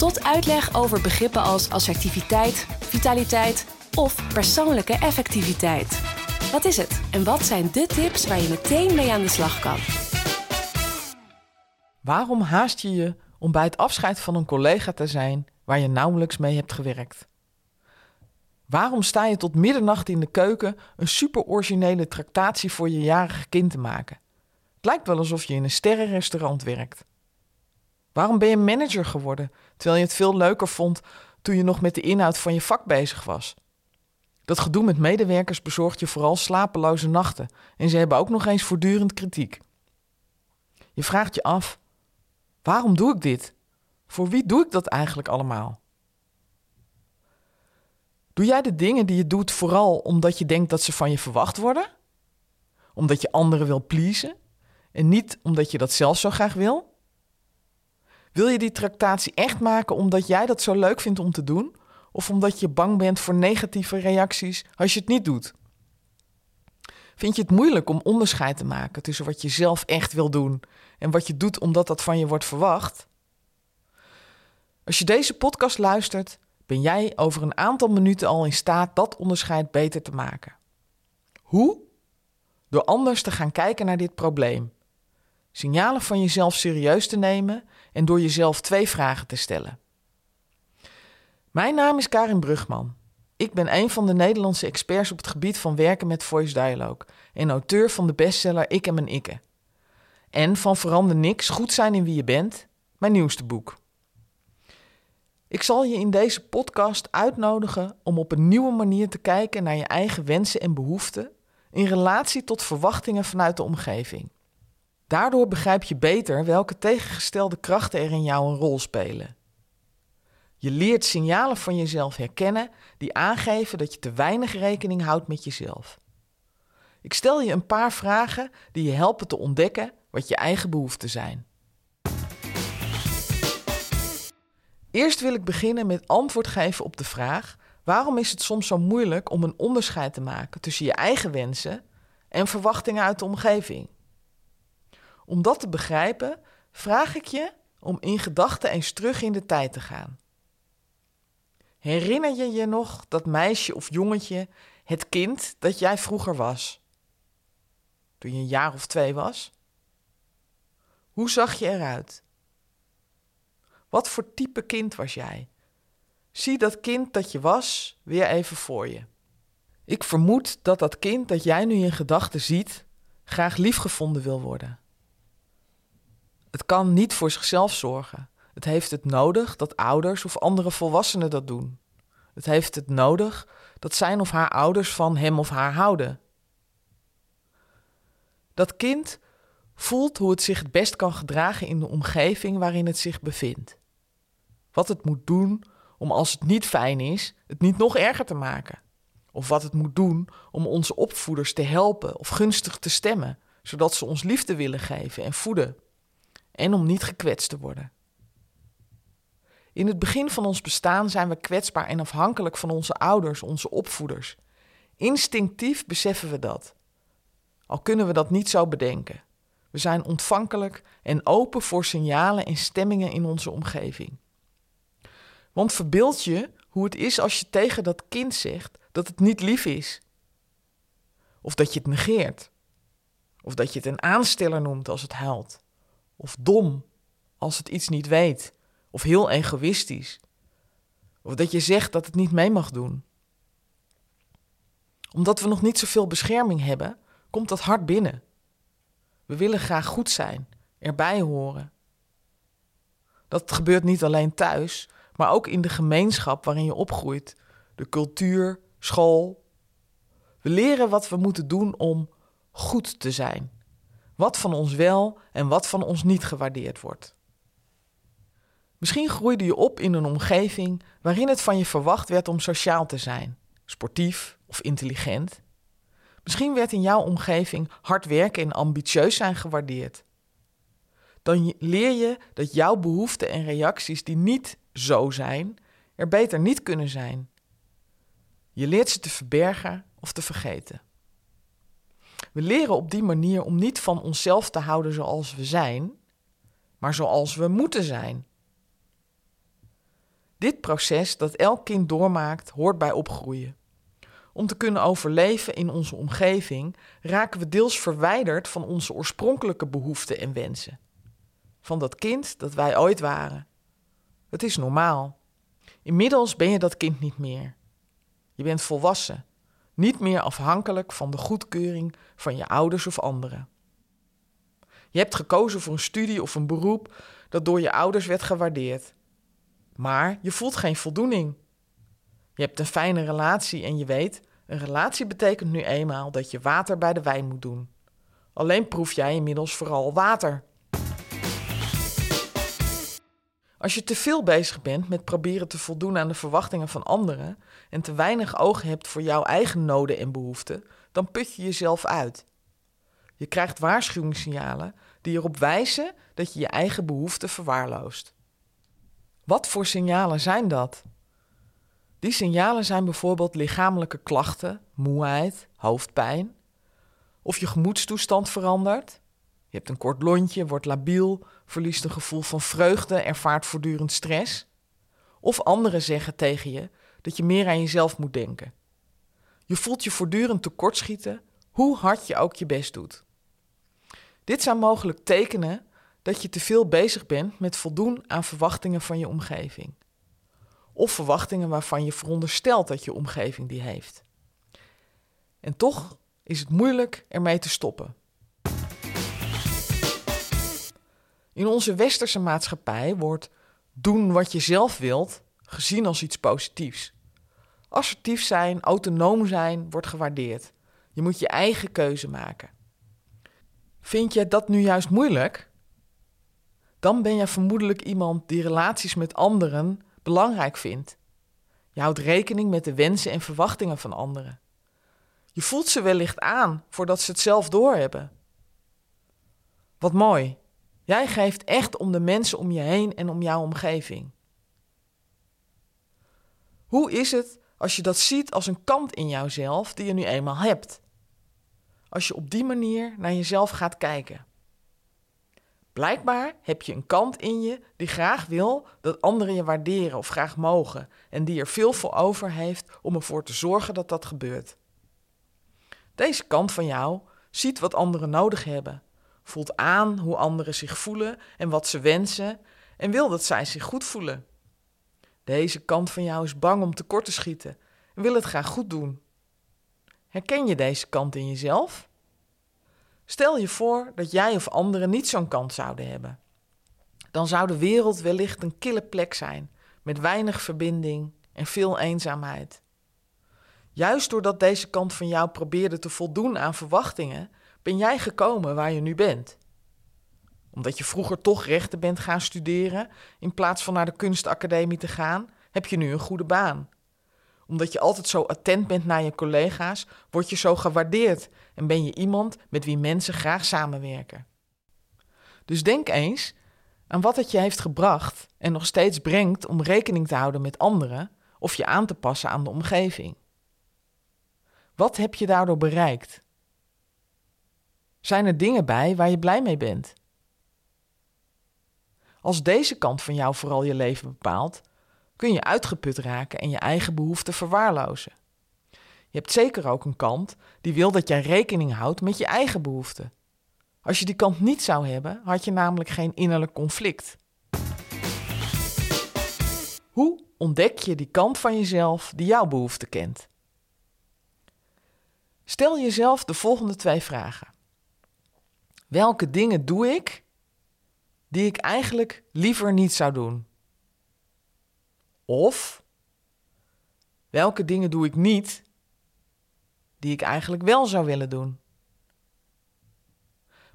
tot uitleg over begrippen als assertiviteit, vitaliteit of persoonlijke effectiviteit. Wat is het en wat zijn de tips waar je meteen mee aan de slag kan? Waarom haast je je om bij het afscheid van een collega te zijn waar je nauwelijks mee hebt gewerkt? Waarom sta je tot middernacht in de keuken een super originele tractatie voor je jarige kind te maken? Het lijkt wel alsof je in een sterrenrestaurant werkt. Waarom ben je manager geworden terwijl je het veel leuker vond toen je nog met de inhoud van je vak bezig was? Dat gedoe met medewerkers bezorgt je vooral slapeloze nachten en ze hebben ook nog eens voortdurend kritiek. Je vraagt je af: waarom doe ik dit? Voor wie doe ik dat eigenlijk allemaal? Doe jij de dingen die je doet vooral omdat je denkt dat ze van je verwacht worden? Omdat je anderen wil pleasen en niet omdat je dat zelf zo graag wil? Wil je die tractatie echt maken omdat jij dat zo leuk vindt om te doen? Of omdat je bang bent voor negatieve reacties als je het niet doet? Vind je het moeilijk om onderscheid te maken tussen wat je zelf echt wil doen en wat je doet omdat dat van je wordt verwacht? Als je deze podcast luistert, ben jij over een aantal minuten al in staat dat onderscheid beter te maken. Hoe? Door anders te gaan kijken naar dit probleem. Signalen van jezelf serieus te nemen en door jezelf twee vragen te stellen. Mijn naam is Karin Brugman. Ik ben een van de Nederlandse experts op het gebied van werken met voice dialogue en auteur van de bestseller Ik en mijn ikke. En van Verander niks, goed zijn in wie je bent, mijn nieuwste boek. Ik zal je in deze podcast uitnodigen om op een nieuwe manier te kijken naar je eigen wensen en behoeften in relatie tot verwachtingen vanuit de omgeving. Daardoor begrijp je beter welke tegengestelde krachten er in jou een rol spelen. Je leert signalen van jezelf herkennen die aangeven dat je te weinig rekening houdt met jezelf. Ik stel je een paar vragen die je helpen te ontdekken wat je eigen behoeften zijn. Eerst wil ik beginnen met antwoord geven op de vraag: waarom is het soms zo moeilijk om een onderscheid te maken tussen je eigen wensen en verwachtingen uit de omgeving? Om dat te begrijpen, vraag ik je om in gedachten eens terug in de tijd te gaan. Herinner je je nog dat meisje of jongetje, het kind dat jij vroeger was? Toen je een jaar of twee was? Hoe zag je eruit? Wat voor type kind was jij? Zie dat kind dat je was weer even voor je. Ik vermoed dat dat kind dat jij nu in gedachten ziet, graag liefgevonden wil worden. Het kan niet voor zichzelf zorgen. Het heeft het nodig dat ouders of andere volwassenen dat doen. Het heeft het nodig dat zijn of haar ouders van hem of haar houden. Dat kind voelt hoe het zich het best kan gedragen in de omgeving waarin het zich bevindt. Wat het moet doen om als het niet fijn is, het niet nog erger te maken. Of wat het moet doen om onze opvoeders te helpen of gunstig te stemmen, zodat ze ons liefde willen geven en voeden en om niet gekwetst te worden. In het begin van ons bestaan zijn we kwetsbaar en afhankelijk van onze ouders, onze opvoeders. Instinctief beseffen we dat. Al kunnen we dat niet zo bedenken. We zijn ontvankelijk en open voor signalen en stemmingen in onze omgeving. Want verbeeld je hoe het is als je tegen dat kind zegt dat het niet lief is. Of dat je het negeert. Of dat je het een aansteller noemt als het huilt of dom als het iets niet weet, of heel egoïstisch, of dat je zegt dat het niet mee mag doen. Omdat we nog niet zoveel bescherming hebben, komt dat hard binnen. We willen graag goed zijn, erbij horen. Dat gebeurt niet alleen thuis, maar ook in de gemeenschap waarin je opgroeit, de cultuur, school. We leren wat we moeten doen om goed te zijn. Wat van ons wel en wat van ons niet gewaardeerd wordt. Misschien groeide je op in een omgeving waarin het van je verwacht werd om sociaal te zijn, sportief of intelligent. Misschien werd in jouw omgeving hard werken en ambitieus zijn gewaardeerd. Dan leer je dat jouw behoeften en reacties die niet zo zijn, er beter niet kunnen zijn. Je leert ze te verbergen of te vergeten. We leren op die manier om niet van onszelf te houden zoals we zijn, maar zoals we moeten zijn. Dit proces dat elk kind doormaakt, hoort bij opgroeien. Om te kunnen overleven in onze omgeving raken we deels verwijderd van onze oorspronkelijke behoeften en wensen. Van dat kind dat wij ooit waren. Het is normaal. Inmiddels ben je dat kind niet meer. Je bent volwassen, niet meer afhankelijk van de goedkeuring van je ouders of anderen. Je hebt gekozen voor een studie of een beroep dat door je ouders werd gewaardeerd. Maar je voelt geen voldoening. Je hebt een fijne relatie en je weet, een relatie betekent nu eenmaal dat je water bij de wijn moet doen. Alleen proef jij inmiddels vooral water. Als je te veel bezig bent met proberen te voldoen aan de verwachtingen van anderen en te weinig oog hebt voor jouw eigen noden en behoeften, dan put je jezelf uit. Je krijgt waarschuwingssignalen die erop wijzen dat je je eigen behoeften verwaarloost. Wat voor signalen zijn dat? Die signalen zijn bijvoorbeeld lichamelijke klachten, moeheid, hoofdpijn, of je gemoedstoestand verandert. Je hebt een kort lontje, wordt labiel, verliest een gevoel van vreugde, ervaart voortdurend stress. Of anderen zeggen tegen je dat je meer aan jezelf moet denken. Je voelt je voortdurend tekortschieten, hoe hard je ook je best doet. Dit zijn mogelijk tekenen dat je te veel bezig bent met voldoen aan verwachtingen van je omgeving. Of verwachtingen waarvan je veronderstelt dat je omgeving die heeft. En toch is het moeilijk ermee te stoppen. In onze westerse maatschappij wordt doen wat je zelf wilt gezien als iets positiefs. Assertief zijn, autonoom zijn wordt gewaardeerd. Je moet je eigen keuze maken. Vind je dat nu juist moeilijk? Dan ben je vermoedelijk iemand die relaties met anderen belangrijk vindt. Je houdt rekening met de wensen en verwachtingen van anderen. Je voelt ze wellicht aan voordat ze het zelf doorhebben. Wat mooi. Jij geeft echt om de mensen om je heen en om jouw omgeving. Hoe is het als je dat ziet als een kant in jouzelf die je nu eenmaal hebt? Als je op die manier naar jezelf gaat kijken. Blijkbaar heb je een kant in je die graag wil dat anderen je waarderen of graag mogen en die er veel voor over heeft om ervoor te zorgen dat dat gebeurt. Deze kant van jou ziet wat anderen nodig hebben, voelt aan hoe anderen zich voelen en wat ze wensen en wil dat zij zich goed voelen. Deze kant van jou is bang om tekort te schieten en wil het graag goed doen. Herken je deze kant in jezelf? Stel je voor dat jij of anderen niet zo'n kant zouden hebben. Dan zou de wereld wellicht een kille plek zijn, met weinig verbinding en veel eenzaamheid. Juist doordat deze kant van jou probeerde te voldoen aan verwachtingen, ben jij gekomen waar je nu bent. Omdat je vroeger toch rechten bent gaan studeren, in plaats van naar de kunstacademie te gaan, heb je nu een goede baan omdat je altijd zo attent bent naar je collega's, word je zo gewaardeerd en ben je iemand met wie mensen graag samenwerken. Dus denk eens aan wat het je heeft gebracht en nog steeds brengt om rekening te houden met anderen of je aan te passen aan de omgeving. Wat heb je daardoor bereikt? Zijn er dingen bij waar je blij mee bent? Als deze kant van jou vooral je leven bepaalt, kun je uitgeput raken en je eigen behoeften verwaarlozen. Je hebt zeker ook een kant die wil dat jij rekening houdt met je eigen behoeften. Als je die kant niet zou hebben, had je namelijk geen innerlijk conflict. Hoe ontdek je die kant van jezelf die jouw behoeften kent? Stel jezelf de volgende twee vragen. Welke dingen doe ik die ik eigenlijk liever niet zou doen? Of welke dingen doe ik niet die ik eigenlijk wel zou willen doen?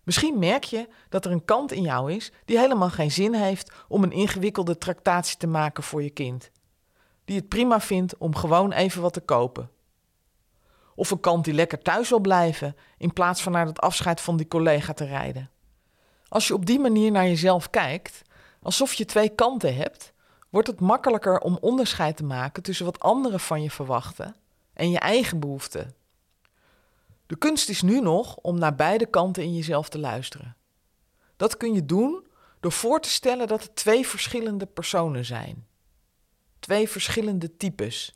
Misschien merk je dat er een kant in jou is die helemaal geen zin heeft om een ingewikkelde tractatie te maken voor je kind. Die het prima vindt om gewoon even wat te kopen. Of een kant die lekker thuis wil blijven in plaats van naar het afscheid van die collega te rijden. Als je op die manier naar jezelf kijkt, alsof je twee kanten hebt, wordt het makkelijker om onderscheid te maken tussen wat anderen van je verwachten en je eigen behoeften. De kunst is nu nog om naar beide kanten in jezelf te luisteren. Dat kun je doen door voor te stellen dat het twee verschillende personen zijn. Twee verschillende types.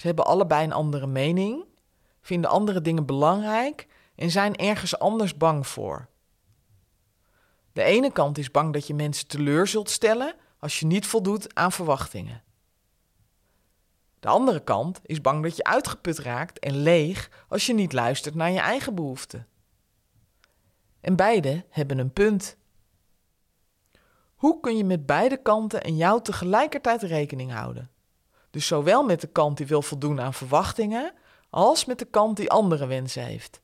Ze hebben allebei een andere mening, vinden andere dingen belangrijk en zijn ergens anders bang voor. De ene kant is bang dat je mensen teleur zult stellen als je niet voldoet aan verwachtingen. De andere kant is bang dat je uitgeput raakt en leeg als je niet luistert naar je eigen behoeften. En beide hebben een punt. Hoe kun je met beide kanten en jou tegelijkertijd rekening houden? Dus zowel met de kant die wil voldoen aan verwachtingen, als met de kant die andere wensen heeft.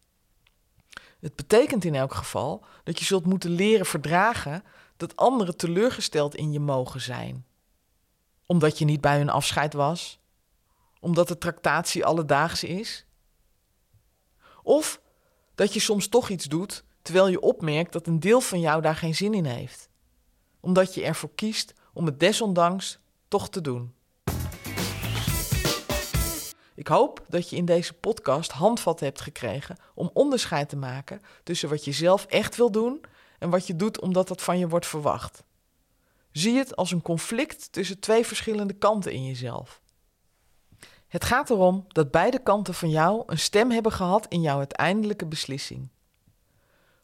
Het betekent in elk geval dat je zult moeten leren verdragen dat anderen teleurgesteld in je mogen zijn. Omdat je niet bij hun afscheid was, omdat de tractatie alledaags is. Of dat je soms toch iets doet terwijl je opmerkt dat een deel van jou daar geen zin in heeft. Omdat je ervoor kiest om het desondanks toch te doen. Ik hoop dat je in deze podcast handvat hebt gekregen om onderscheid te maken tussen wat je zelf echt wil doen en wat je doet omdat dat van je wordt verwacht. Zie het als een conflict tussen twee verschillende kanten in jezelf. Het gaat erom dat beide kanten van jou een stem hebben gehad in jouw uiteindelijke beslissing.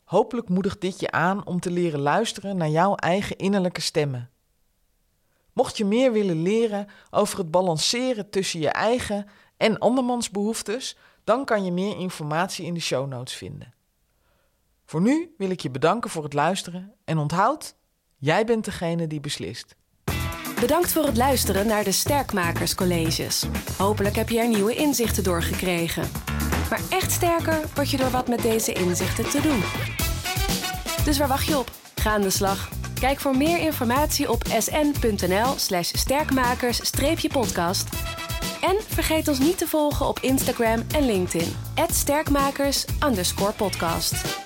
Hopelijk moedigt dit je aan om te leren luisteren naar jouw eigen innerlijke stemmen. Mocht je meer willen leren over het balanceren tussen je eigen en andermans behoeftes, dan kan je meer informatie in de show notes vinden. Voor nu wil ik je bedanken voor het luisteren en onthoud, jij bent degene die beslist. Bedankt voor het luisteren naar de Sterkmakerscolleges. Hopelijk heb je er nieuwe inzichten door gekregen. Maar echt sterker word je door wat met deze inzichten te doen. Dus waar wacht je op? Ga aan de slag. Kijk voor meer informatie op sn.nl/slash sterkmakers-podcast. En vergeet ons niet te volgen op Instagram en LinkedIn. @sterkmakers_podcast.